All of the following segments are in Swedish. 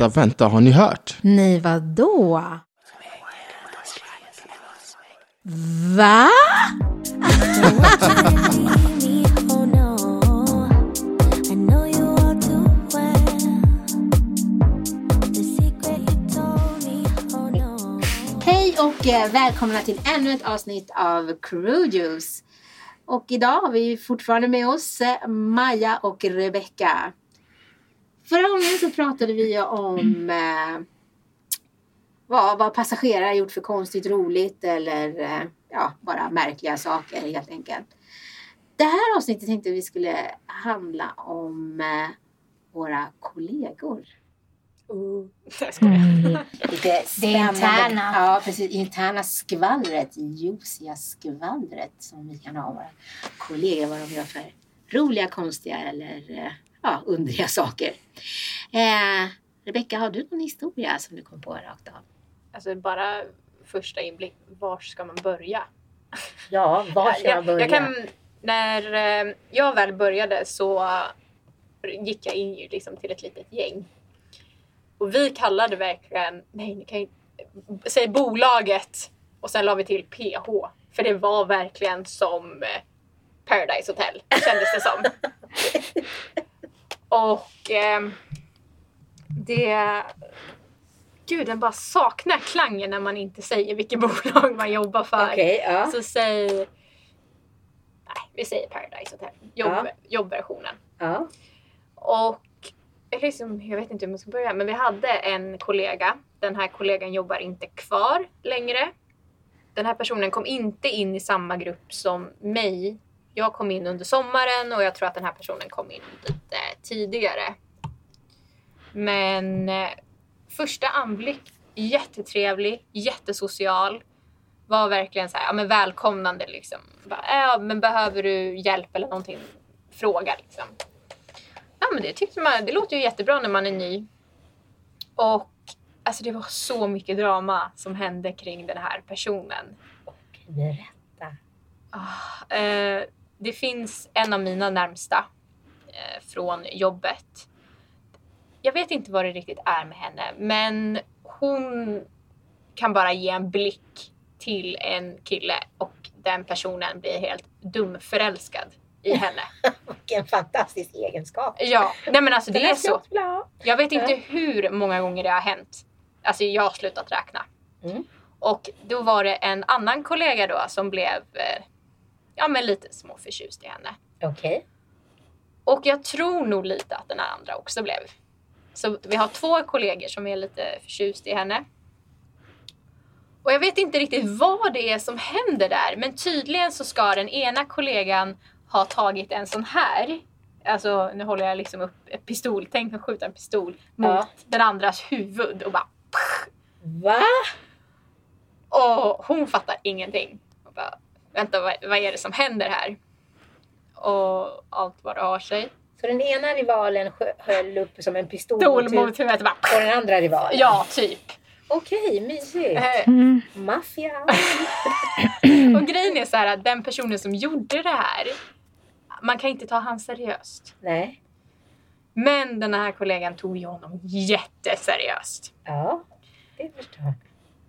vänta, vänta, har ni hört? Nej, vadå? Va? Hej och eh, välkomna till ännu ett avsnitt av Crew Juice. Och idag har vi fortfarande med oss eh, Maja och Rebecca. Förra gången så pratade vi om eh, vad, vad passagerare gjort för konstigt roligt eller eh, ja, bara märkliga saker helt enkelt. Det här avsnittet tänkte vi skulle handla om eh, våra kollegor. Jag skojar. Lite spännande. interna. Ja, precis. Interna skvallret, juiciga skvallret som vi kan ha våra kollegor. Vad de gör för roliga, konstiga eller eh, ja, underliga saker. Eh, Rebecka, har du någon historia som du kom på rakt av? Alltså bara första inblick, var ska man börja? Ja, var ska man börja? Jag kan, när eh, jag väl började så gick jag in ju liksom till ett litet gäng. Och vi kallade verkligen, nej ni kan ju säg bolaget och sen la vi till PH. För det var verkligen som eh, Paradise Hotel kändes det som. och ehm, det... Gud, jag bara saknar klangen när man inte säger vilket bolag man jobbar för. Okej, ja. Så säg... Nej, vi säger Paradise Hotel. Jobb, Ja. Jobbversionen. ja. Och liksom, jag vet inte hur man ska börja, men vi hade en kollega. Den här kollegan jobbar inte kvar längre. Den här personen kom inte in i samma grupp som mig. Jag kom in under sommaren och jag tror att den här personen kom in lite tidigare. Men eh, första anblick, jättetrevlig, jättesocial. Var verkligen så här, ja, men välkomnande liksom. Bara, ja, men behöver du hjälp eller någonting? Fråga liksom. Ja men det tyckte man, det låter ju jättebra när man är ny. Och alltså det var så mycket drama som hände kring den här personen. Berätta. Ah, eh, det finns en av mina närmsta från jobbet. Jag vet inte vad det riktigt är med henne, men hon kan bara ge en blick till en kille och den personen blir helt dumförälskad i henne. Vilken fantastisk egenskap. Ja, nej men alltså det är så. Jag vet inte hur många gånger det har hänt. Alltså jag har slutat räkna. Mm. Och då var det en annan kollega då som blev eh, ja, men lite småförtjust i henne. Okej. Och jag tror nog lite att den andra också blev. Så vi har två kollegor som är lite förtjust i henne. Och jag vet inte riktigt vad det är som händer där. Men tydligen så ska den ena kollegan ha tagit en sån här. Alltså nu håller jag liksom upp en pistol. Tänk att skjuta en pistol mot Ja. den andras huvud och bara Va? Och hon fattar ingenting. Och bara, Vänta, vad, vad är det som händer här? Och allt vad det har sig. Så den ena rivalen höll upp som en pistol Stol mot mot huvudet och bara... och den andra rivalen? Ja, typ. Okej, mysigt. Eh, Maffia. Och grejen är så här att den personen som gjorde det här, man kan inte ta han seriöst. Nej. Men den här kollegan tog ju honom jätteseriöst. Ja, det förstår jag.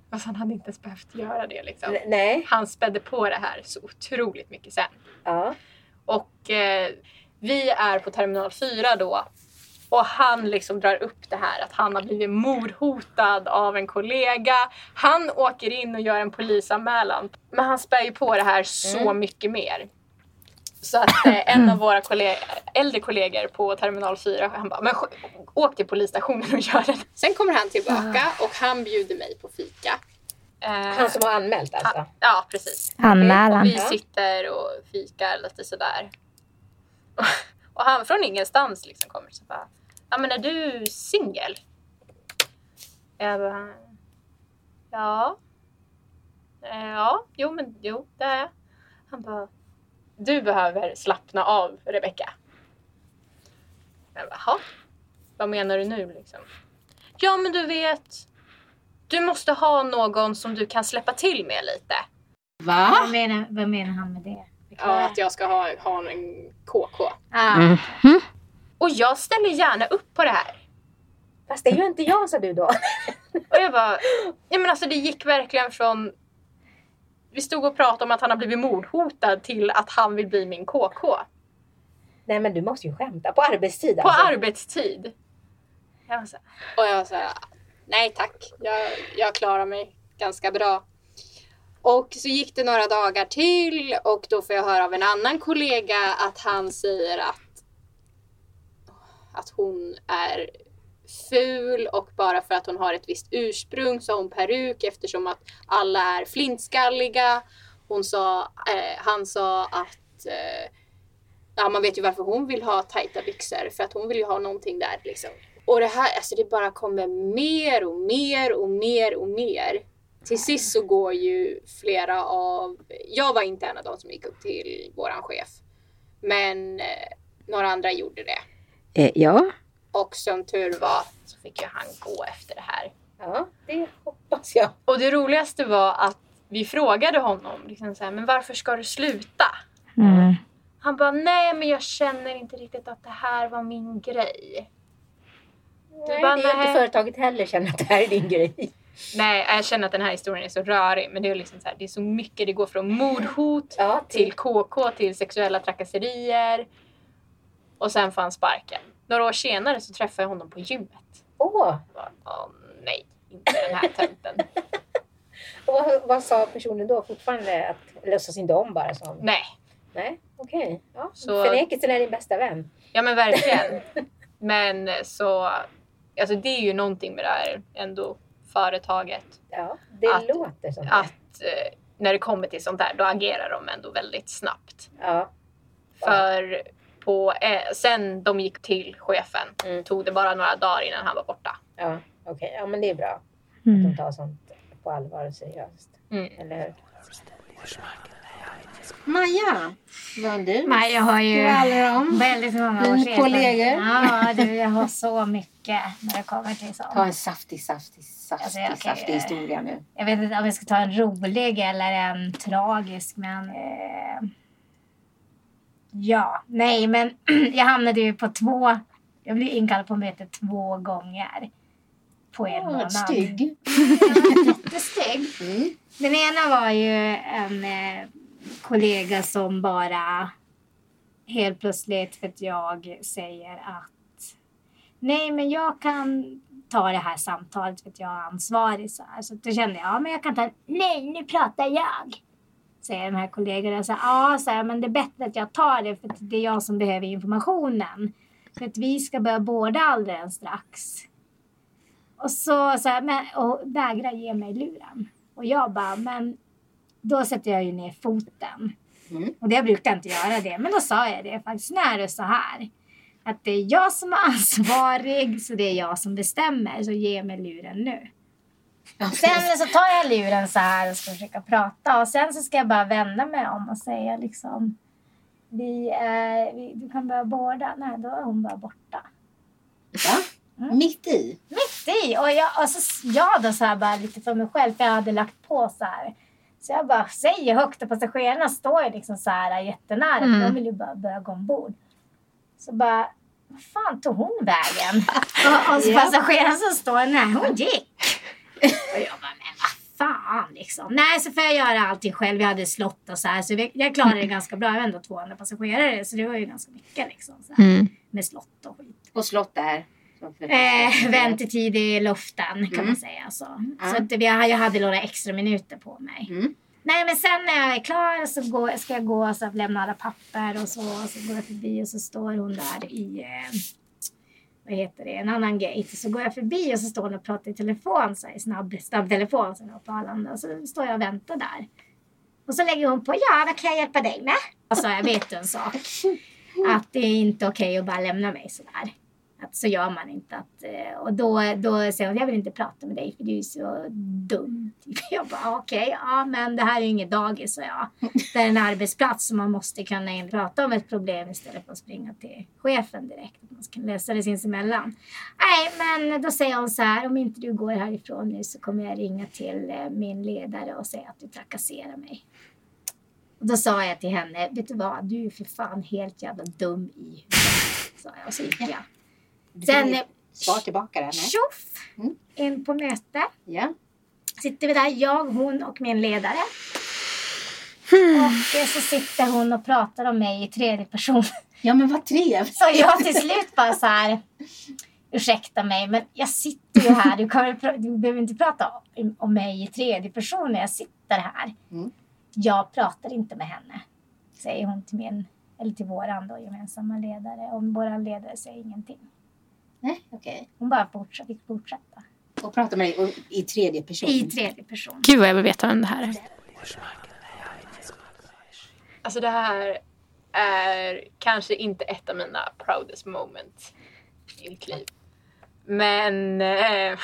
Alltså han hade inte ens behövt göra det liksom. N- Nej. Han spädde på det här så otroligt mycket sen. Ja. Och eh, vi är på terminal 4 då. Och han liksom drar upp det här att han har blivit mordhotad av en kollega. Han åker in och gör en polisanmälan. Men han spär ju på det här så Mm. mycket mer. Så att eh, en av våra kolleg- äldre kollegor på terminal 4, han bara, men åk till polisstationen och gör det. Sen kommer han tillbaka och han bjuder mig på fika. Eh, Han som har anmält alltså? han- Ja, precis. Anmälan. Vi sitter och fikar lite sådär. Och han från ingenstans liksom kommer så bara, ja men är du singel? Jag bara, ja. Eh, Ja, jo men jo det är jag. Han bara, du behöver slappna av Rebecka. Jag bara, "Jaha? Vad menar du nu liksom? Ja men du vet, du måste ha någon som du kan släppa till med lite. Va? Vad menar, vad menar han med det? Ja, att jag ska ha, ha en KK. Ah. Mm. Och jag ställer gärna upp på det här. Fast det är ju inte jag sa du då. Och jag bara, ja men alltså det gick verkligen från vi stod och pratade om att han har blivit mordhotad till att han vill bli min KK. Nej men du måste ju skämta. På arbetstid På alltså. arbetstid. Jag var så här, och jag var så här, nej tack, jag, jag klarar mig ganska bra. Och så gick det några dagar till och då får jag höra av en annan kollega att han säger att, att hon är ful och bara för att hon har ett visst ursprung så har hon peruk eftersom att alla är flintskalliga. Hon sa, eh, han sa att eh, ja, man vet ju varför hon vill ha tajta byxor för att hon vill ju ha någonting där liksom. Och det här, alltså det bara kommer mer och mer och mer och mer. Till sist så går ju flera av, jag var inte en av de som gick upp till våran chef. Men eh, några andra gjorde det. Eh, ja. Och som tur var så fick ju han gå efter det här. Ja, det hoppas jag. Och det roligaste var att vi frågade honom liksom så här, men varför ska du sluta? Mm. Han bara, nej men jag känner inte riktigt att det här var min grej. Nej, bara, det är nej. inte företaget heller känner att det här är din grej. Nej, jag känner att den här historien är så rörig. Men det är liksom så här, det är så mycket. Det går från mordhot Ja, till KK till sexuella trakasserier. Och sen får han sparken. Några år senare så träffade jag honom på gymmet. Åh, bara, Åh, nej, inte den här tönten. och vad, vad sa personen då? Fortfarande att låtsas inte om bara som? nej, Nej, okej. Ja. Så- Förnekelsen är din bästa vän. ja men verkligen. Men så, alltså det är ju någonting med det här ändå företaget. Ja, det Att- låter som det. Att eh, när det kommer till sånt där, då agerar de ändå väldigt snabbt. Ja. För på, eh, sen de gick till chefen Mm. tog det bara några dagar innan han var borta. Ja, okej. Ja, men det är bra. Att Mm. de tar sånt på allvar och seriöst. Mm. Eller hur? Maja, vad du? Nej, jag har ju om? väldigt många års kollegor? Ja, du, jag har så mycket när det kommer till sånt. Ta en saftig, saftig, saftig, Alltså, kan- saftig historia nu. Jag vet inte om jag ska ta en rolig eller en tragisk, men... Eh, ja, nej, men jag hamnade ju på två... Jag blev inkallad på möte två gånger på en Åh, månad. stygg. Jättestygg. Mm. Den ena var ju en eh, kollega som bara helt plötsligt för att jag säger att nej men jag kan ta det här samtalet för att jag är ansvarig. Så, här. så då kände jag, ja men jag kan ta, nej nu pratar jag. Säger de här kollegorna. Så ja, så här, men det är bättre att jag tar det för att det är jag som behöver informationen. För att vi ska börja båda alldeles strax. Och så, så här, men, och vägrar ge mig luren. Och jag bara, men då sätter jag ju ner foten. Mm. Och det brukar jag inte göra det. Men då sa jag det faktiskt. Nu är det så här. Att det är jag som är ansvarig. Så det är jag som bestämmer. Så ge mig luren nu. Sen så tar jag luren så här och ska försöka prata. Och sen så ska jag bara vända mig om och säga liksom. Vi, eh, vi, du kan börja båda. Nej, då är hon bara borta. Va? Mitt i? mitt i. Och jag, och så jag då så här bara lite för mig själv, för jag hade lagt på så här. Så jag bara säger högt och passagerarna står ju liksom så här jättenära. Mm. De vill ju bara börja gå ombord. Så bara, vad fan tog hon vägen? och, och så Ja. passageraren som står, nej hon gick. och jag bara, men vad fan liksom. Nej så får jag göra allting själv. Jag hade slott och så här. Så jag klarade det ganska bra. Jag var ändå 200 passagerare. Så det var ju ganska mycket liksom. Så här, Med slott och skit. Och slott där. Så Eh, väntetid i luften kan Mm. man säga. Så, Ja. så att vi, jag hade några extra minuter på mig. Mm. Nej men sen när jag är klar så går, ska jag gå och så lämna alla papper och så, och så går jag förbi och så står hon där i eh, vad heter det, en annan gate. Så går jag förbi och så står hon och pratar i telefon, så här, snabb, snabbtelefon som jag har på Arlanda. Och så står jag och väntar där. Och så lägger hon på, ja vad kan jag hjälpa dig med? Och så jag vet du en sak. Att det är inte okej att bara lämna mig sådär. Att så gör man inte. Att, eh, och då, då säger hon, jag vill inte prata med dig för du är så dum. Jag bara, okej, ja men det här är ju inget dagis, så jag. Det är en arbetsplats så man måste kunna prata om ett problem istället för att springa till chefen direkt. Man ska lösa det sinsemellan. Nej, men då säger hon så här, om inte du går härifrån nu så kommer jag ringa till eh, min ledare och säga att du trakasserar mig. Och då sa jag till henne, vet du vad, du är för fan helt jävla dum i huvudet. Sa jag och så gick jag. Sen, svar tillbaka där? Tjoff! Mm. In på möte. Ja. Sitter vi där, jag, hon och min ledare. Hmm. Och eh, så sitter hon och pratar om mig i tredje person. ja, men vad trevligt. Så jag till slut bara så här. Ursäkta mig, men jag sitter ju här. Du, kan du behöver inte prata om, om mig i tredje person när jag sitter här. Mm. Jag pratar inte med henne, säger hon till min, eller till våran då, gemensamma ledare. Och våran ledare säger ingenting. Nej, okej. Hon bara fortsatt, fick fortsätta. Och prata med dig i tredje person. I tredje person. Gud vad jag vill veta vem det här är. Alltså det här är kanske inte ett av mina proudest moments i mitt liv. Men... Eh,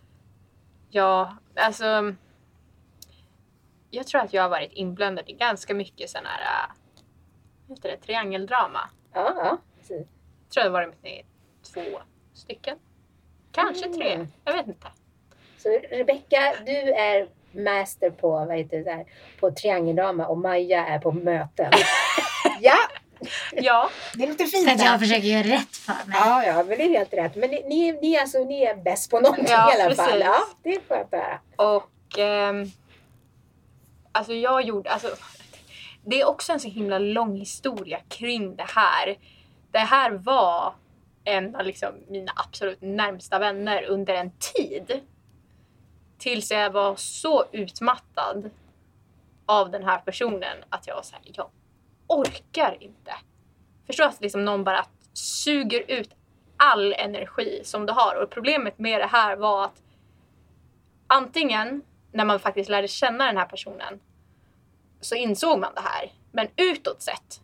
ja, alltså... Jag tror att jag har varit inblandad i ganska mycket sån här... eh, Vad heter det? Triangeldrama. Ja, ja. Precis. Jag tror jag har varit med i två stycken. Kanske tre. Mm. Jag vet inte. Så Rebecka, du är master på, vad heter det, där, på triangeldrama och Maja är på möten. ja, Ja, det låter fint. att jag försöker göra rätt för mig. Ja, ja, men det är helt rätt. Men ni, ni, ni, alltså, ni är bäst på någonting Ja, i alla fall. precis. Ja, det är skönt. Och ehm, alltså jag gjorde, alltså det är också en så himla lång historia kring det här. Det här var en av liksom mina absolut närmsta vänner under en tid. Tills jag var så utmattad av den här personen att jag var såhär, jag orkar inte. Förstå att liksom någon bara suger ut all energi som du har. Och problemet med det här var att antingen när man faktiskt lärde känna den här personen så insåg man det här. Men utåt sett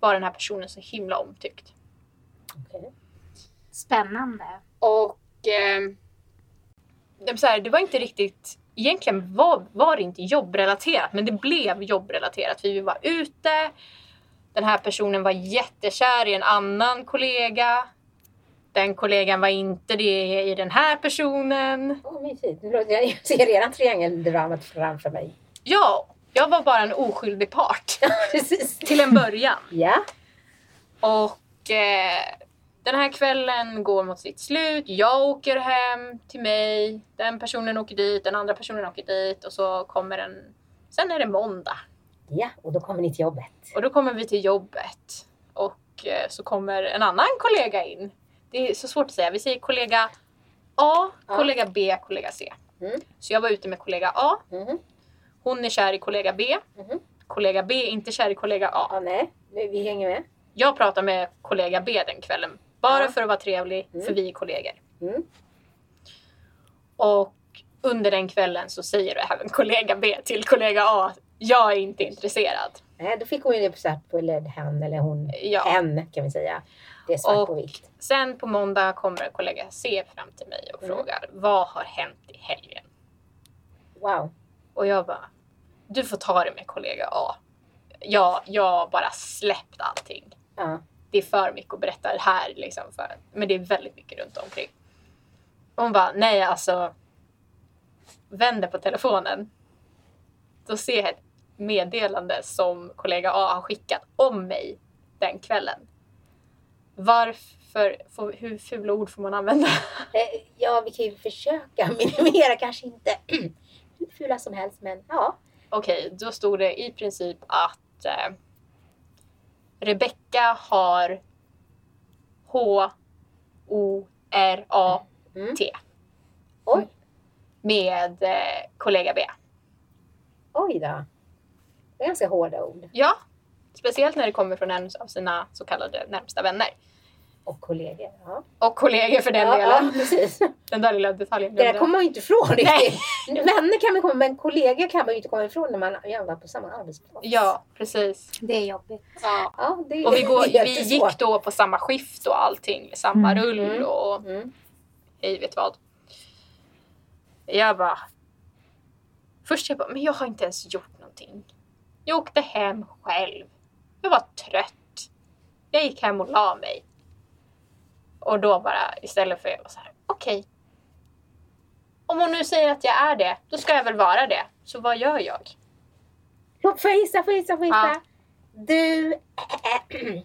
var den här personen så himla omtyckt. Okay. Spännande. Och eh, det, var så här, det var inte riktigt, egentligen var, var det inte jobbrelaterat men det blev jobbrelaterat. Vi var ute, den här personen var jättekär i en annan kollega. Den kollegan var inte det i den här personen. Åh, mysigt. Låter- Jag ser redan triangeldramat framför mig. Ja, jag var bara en oskyldig part Precis. till en början. Ja. Och eh, den här kvällen går mot sitt slut. Jag åker hem till mig. Den personen åker dit, den andra personen åker dit och så kommer en... Sen är det måndag ja, och då kommer ni till jobbet. och då kommer vi till jobbet och eh, så kommer en annan kollega in. Det är så svårt att säga. Vi säger kollega A, Ja. kollega B, kollega C. Mm. Så jag var ute med kollega A. Mhm. Hon är kär i kollega B. Mhm. Kollega B är inte kär i kollega A. Ja, nej. Vi hänger med. Jag pratar med kollega B den kvällen. Bara Ja. för att vara trevlig, Mm. för vi är kollegor. Mm. Och under den kvällen så säger även kollega B till kollega A jag är inte intresserad. Nej, då fick hon ju det på svart på, eller hen eller hon. Ja. Hen kan vi säga. Det är svart Och- på vitt. Sen på måndag kommer kollega C fram till mig och Mm. frågar vad har hänt i helgen? Wow. Och jag bara, du får ta det med kollega A. Jag, jag har bara släppt allting. Ja. Det är för mycket att berätta här liksom för, men det är väldigt mycket runt omkring. Och hon bara, nej alltså vänder på telefonen. Då ser jag ett meddelande som kollega A har skickat om mig den kvällen. Varför, får, hur fula ord får man använda? Eh, ja, vi kan ju försöka minimera kanske inte hur fula som helst, men ja. Okej, då stod det i princip att eh, Rebecka har H-O-R-A-T Oj, med eh, kollega B. oj då. Det är ganska hårda ord. Ja, speciellt när det kommer från en av sina så kallade närmsta vänner. Och kollegor. Ja, Och kollegor för den ja, delen. ja precis. Den där lilla detaljen Det där kommer man ju inte ifrån Nej. riktigt. Vänner kan man komma men kollegor kan man ju inte komma ifrån när man jobbar på samma arbetsplats. Ja, precis. Det är jobbigt. Ja. ja det Och vi, går, är vi gick då på samma skift och allting, samma Mm. rull Mm. och Mm. hej vet vad. Jag bara... Först jag bara, men jag har inte ens gjort någonting. Jag åkte hem själv. Jag var trött. Jag gick hem och la mig. Och då bara istället för jag var så här, okej. Om hon nu säger att jag är det, då ska jag väl vara det. Så vad gör jag? Får jag gissa, får jag gissa, får jag gissa? Ja. Du...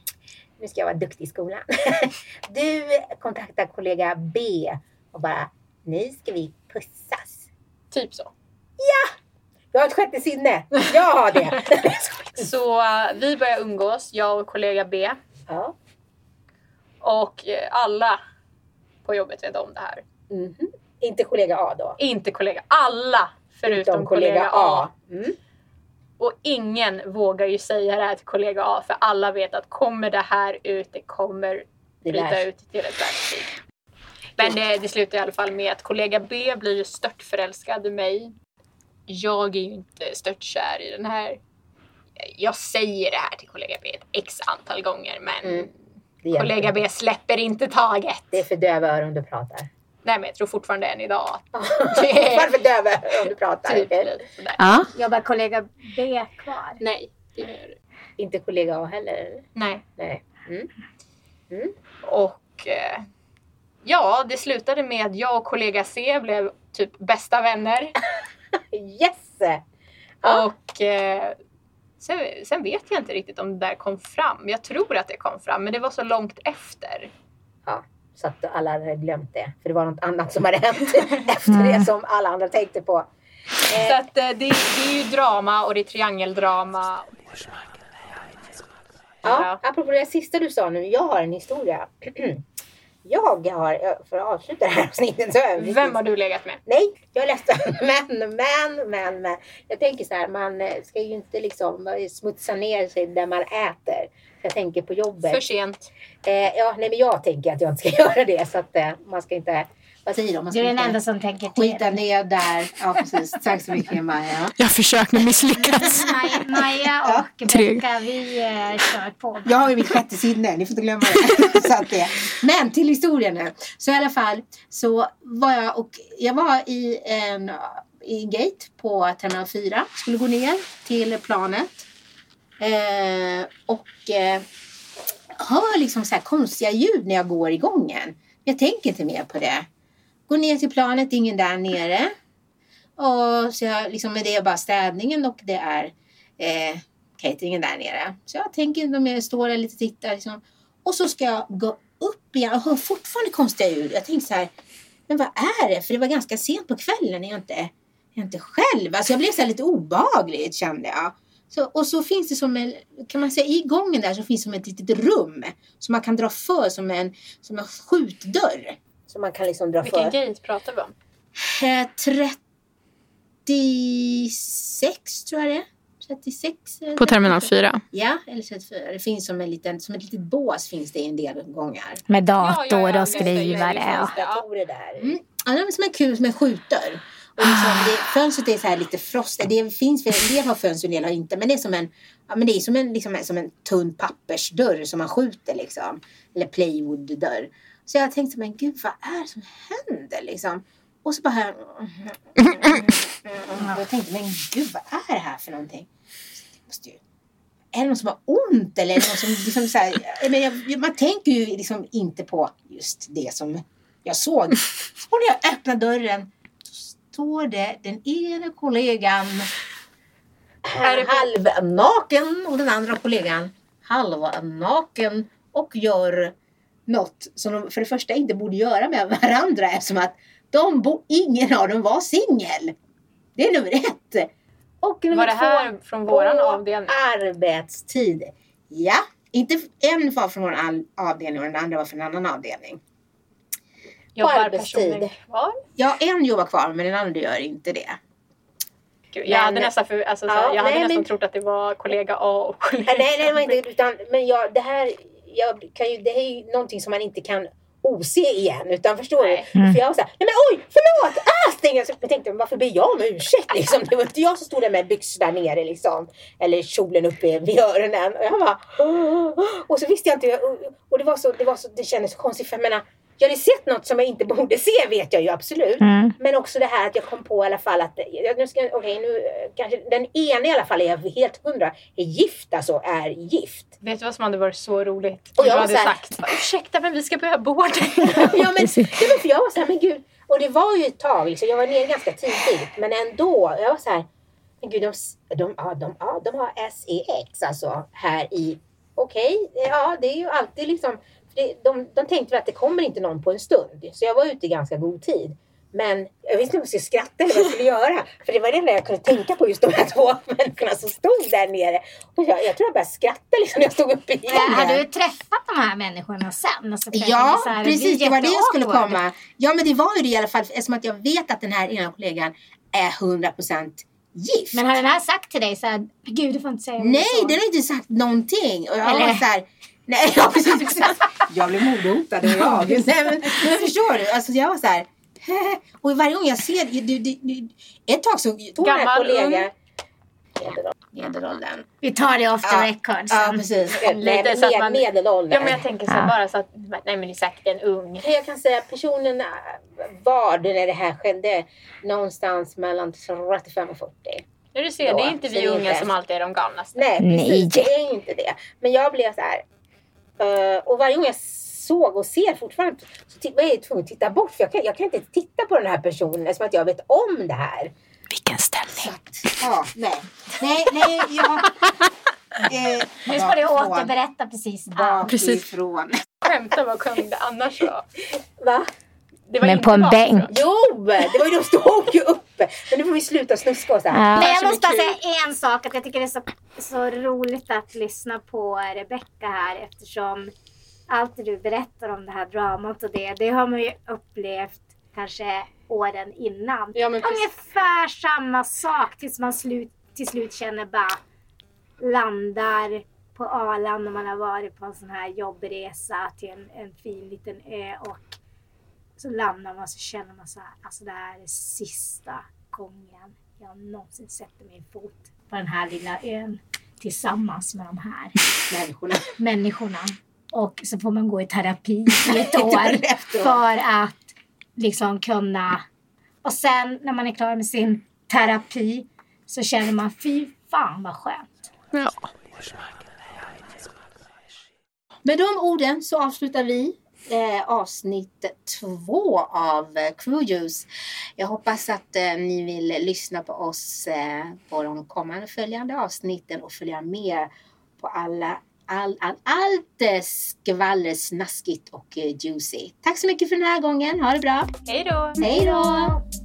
nu ska jag vara duktig i skolan. Du kontaktar kollega B och bara, nu ska vi pussas. Typ så. Jag har ett sjätte sinne. Jag har det. Så eh, vi börjar umgås, jag och kollega B. ja. Och eh, alla på jobbet vet om det här. Mhm. Inte kollega A då? Inte kollega, alla förutom kollega A. Mm. Och ingen vågar ju säga det här till kollega A för alla vet att kommer det här ut, det kommer bryta ut till ett världskrig. Men det, det slutar i alla fall med att kollega B blir ju stört förälskad i mig. Jag är ju inte stört kär i den här. Jag säger det här till kollega B ett x antal gånger men Mm. Det kollega. B släpper inte taget. Det är för döva öron du pratar. Nej men jag tror fortfarande än idag att Varför döva öron du pratar? typ. Ja. Jobbar kollega B kvar? Nej, det gör det. Inte kollega A heller? eller? Nej. Nej. Mm. Och eh, ja, det slutade med att jag och kollega C blev typ bästa vänner. Yes! Ja. Och eh, sen, sen vet jag inte riktigt om det där kom fram. Jag tror att det kom fram, men det var så långt efter. Ja, så att alla hade glömt det. För det var något annat som hade hänt efter det som alla andra tänkte på. Så att eh, det, det är ju drama och det är triangeldrama. Ja, apropå det sista du sa nu. Jag har en historia. Jag har, för att avsluta det här avsnittet så har Vem har du legat med? Nej, jag är ledsen. Men, men, men, men. Jag tänker så här, man ska ju inte liksom smutsa ner sig där man äter. Jag tänker på jobbet. För sent. Eh, ja, nej men jag tänker att jag inte ska göra det. Så att eh, man ska inte... Vad säger de? Man Du är den enda som tänker till. skita ner där. Ja, precis. Tack så mycket Maja. Jag har försökt men misslyckats. Maja, Maja och Tre. Becka, vi eh, kör på. Jag har ju mitt sjätte sinne, ni får inte glömma det. så att det. Men till historien nu. Så i alla fall så var jag och jag var i en, i gate på terminal 4. Skulle gå ner till planet. Eh, och eh, hör liksom så här konstiga ljud när jag går i gången. Jag tänker inte mer på det. Går ner till planet, ingen där nere. Och så jag, liksom, med det är bara städningen och det är eh, cateringen där nere. Så jag tänker inte mer, jag står där lite och tittar. Liksom. Och så ska jag gå upp igen och hör fortfarande konstiga ljud. Jag tänker så här, men vad är det? För det var ganska sent på kvällen. Är jag inte, är jag inte själv? Alltså jag blev så här lite obehagligt kände jag. Så, och så finns det som en, kan man säga, i gången där så finns det som ett litet rum. Som man kan dra för som en, som en skjutdörr. Så man kan liksom dra Vilken för. gate pratar vi om? Eh, 36 tror jag det är. 36. eh, På terminal 4. Ja, eller 34. Det finns som, en liten, som ett litet bås finns det i en del gångar. Med Ja, dator ja, ja, och skrivare. det och- det, ja. Datorer där. Mm. Ja, det är som en kul, som en skjutdörr. Och liksom, det, fönstret är så här lite frostigt. Det finns, en del har fönster, en del har inte. Men det är som en, ja, men det är som en, liksom, som en tunn pappersdörr som man skjuter liksom. Eller plywood-dörr. Så jag tänkte, men gud vad är det som händer liksom? Och så bara här. Och jag tänkte, men gud vad är det här för någonting? Måste ju, är det någon som har ont eller är det någon som liksom så här, menar, jag, man tänker ju liksom inte på just det som jag såg. Så när jag öppnar dörren så står det den ena kollegan Är halvnaken och den andra kollegan halvnaken och gör något som de för det första inte borde göra med varandra eftersom att de bo, ingen av dem var singel. Det är nummer ett. Och nummer Var det två, här från våran avdelning? arbetstid. Ja, inte en var från vår avdelning och den andra var från en annan avdelning. Jobbar arbetstid. kvar? Ja, en jobbar kvar men den andra gör inte det. Gud, jag hade Men- nästan, för, alltså, så, Ja, jag hade nej, nästan men- trott att det var kollega A och kollega Äh, nej, nej, B. inte utan, men jag, det här, jag kan ju, det är ju någonting som man inte kan ose igen. Utan förstår Nej. du? För jag var såhär, nej men oj, förlåt! Ah, stäng! jag. Så jag tänkte, varför ber jag om ursäkt liksom? Det var inte jag som stod där med byxorna nere liksom. Eller kjolen uppe vid öronen. Och jag bara, "Åh." och så visste jag inte, och det var så, det var så, det kändes så konstigt för jag menar, jag hade sett något som jag inte borde se vet jag ju absolut. Mm. Men också det här att jag kom på i alla fall att, nu ska, okej nu kanske, den ena i alla fall är jag helt hundra, är gift alltså, är gift. Vet du vad som hade varit så roligt? Och jag du hade här- sagt ursäkta men vi ska börja boarding. ja men, det var för jag var så här, men gud. Och det var ju ett tag, liksom, jag var nere ganska tidigt. Men ändå, jag var så här, men gud de, de, ja, de, ja, de har SEX alltså här i okej, ja det är ju alltid liksom, det, de, de tänkte väl att det kommer inte någon på en stund. Så jag var ute i ganska god tid. Men jag visste inte om jag skulle skratta eller vad jag skulle göra. För det var det enda jag kunde tänka på, just de här två människorna som stod där nere. Och jag, jag tror jag började skratta liksom när jag stod uppe i Ja, Har du träffat de här människorna sen? Alltså, Ja, så här, precis. blir Det var det jag skulle komma. Ja, men det var ju det i alla fall eftersom att jag vet att den här ena kollegan är 100% gift. Men har den här sagt till dig så här, gud du får inte säga Nej, såg." den har inte sagt någonting. Och jag Eller- var så här, nej, ja, precis, exakt. Jag blev mordhotad. Nej, men, men förstår du? Alltså jag var så här. Och varje gång jag ser, du, du, du, ett tag så Två den här kollegan. medelåldern. Vi tar det off the Ja, record Ja, sen. precis. Nej, Lite så att med, man- medelåldern. Ja men jag tänker så Ja. bara så att, nej men det är säkert en ung. Jag kan säga att personen äh, var det när det här skedde någonstans mellan 35 och 40. Nu du ser, Då, det är inte så vi unga inte- som alltid är de galnaste. Nej, precis. Nej. Det är inte det. Men jag blev så här. Eh, och varje gång jag såg och ser fortfarande så var jag tvungen att titta bort. För jag kan, jag kan inte titta på den här personen eftersom att jag vet om det här. Vilken ställning. att, ja, nej. Nej, nej, jag... Eh, Nu ska du återberätta precis allt. Bakifrån. Skämta vad kung det annars var. Va? Det var Men inte på en bänk. Jo, det var ju de stod ju uppe. Men nu får vi sluta snuska och så här. Men Det jag måste bara säga en sak. Att jag tycker det är så, så roligt att lyssna på Rebecca här eftersom allt du berättar om det här dramat och det, det har man ju upplevt kanske åren innan. Ja men. Ungefär samma sak tills man slut, till slut känner bara landar på Arlanda man har varit på en sån här jobbresa till en, en fin liten ö och så landar man så känner man så här, alltså det här är sista gången jag någonsin sätter min fot på den här lilla ön tillsammans med de här Människorna. människorna. Och så får man gå i terapi i ett år för att liksom kunna... Och sen när man är klar med sin terapi så känner man fy fan vad skönt. Ja. Med de orden så avslutar vi eh, avsnitt två av eh, Cruise. Jag hoppas att eh, ni vill lyssna på oss eh, på de kommande följande avsnitten och följa med på alla all, all, allt eh, skvaller, snaskigt och eh, juicy. Tack så mycket för den här gången. Ha det bra. Hej då! Hej då!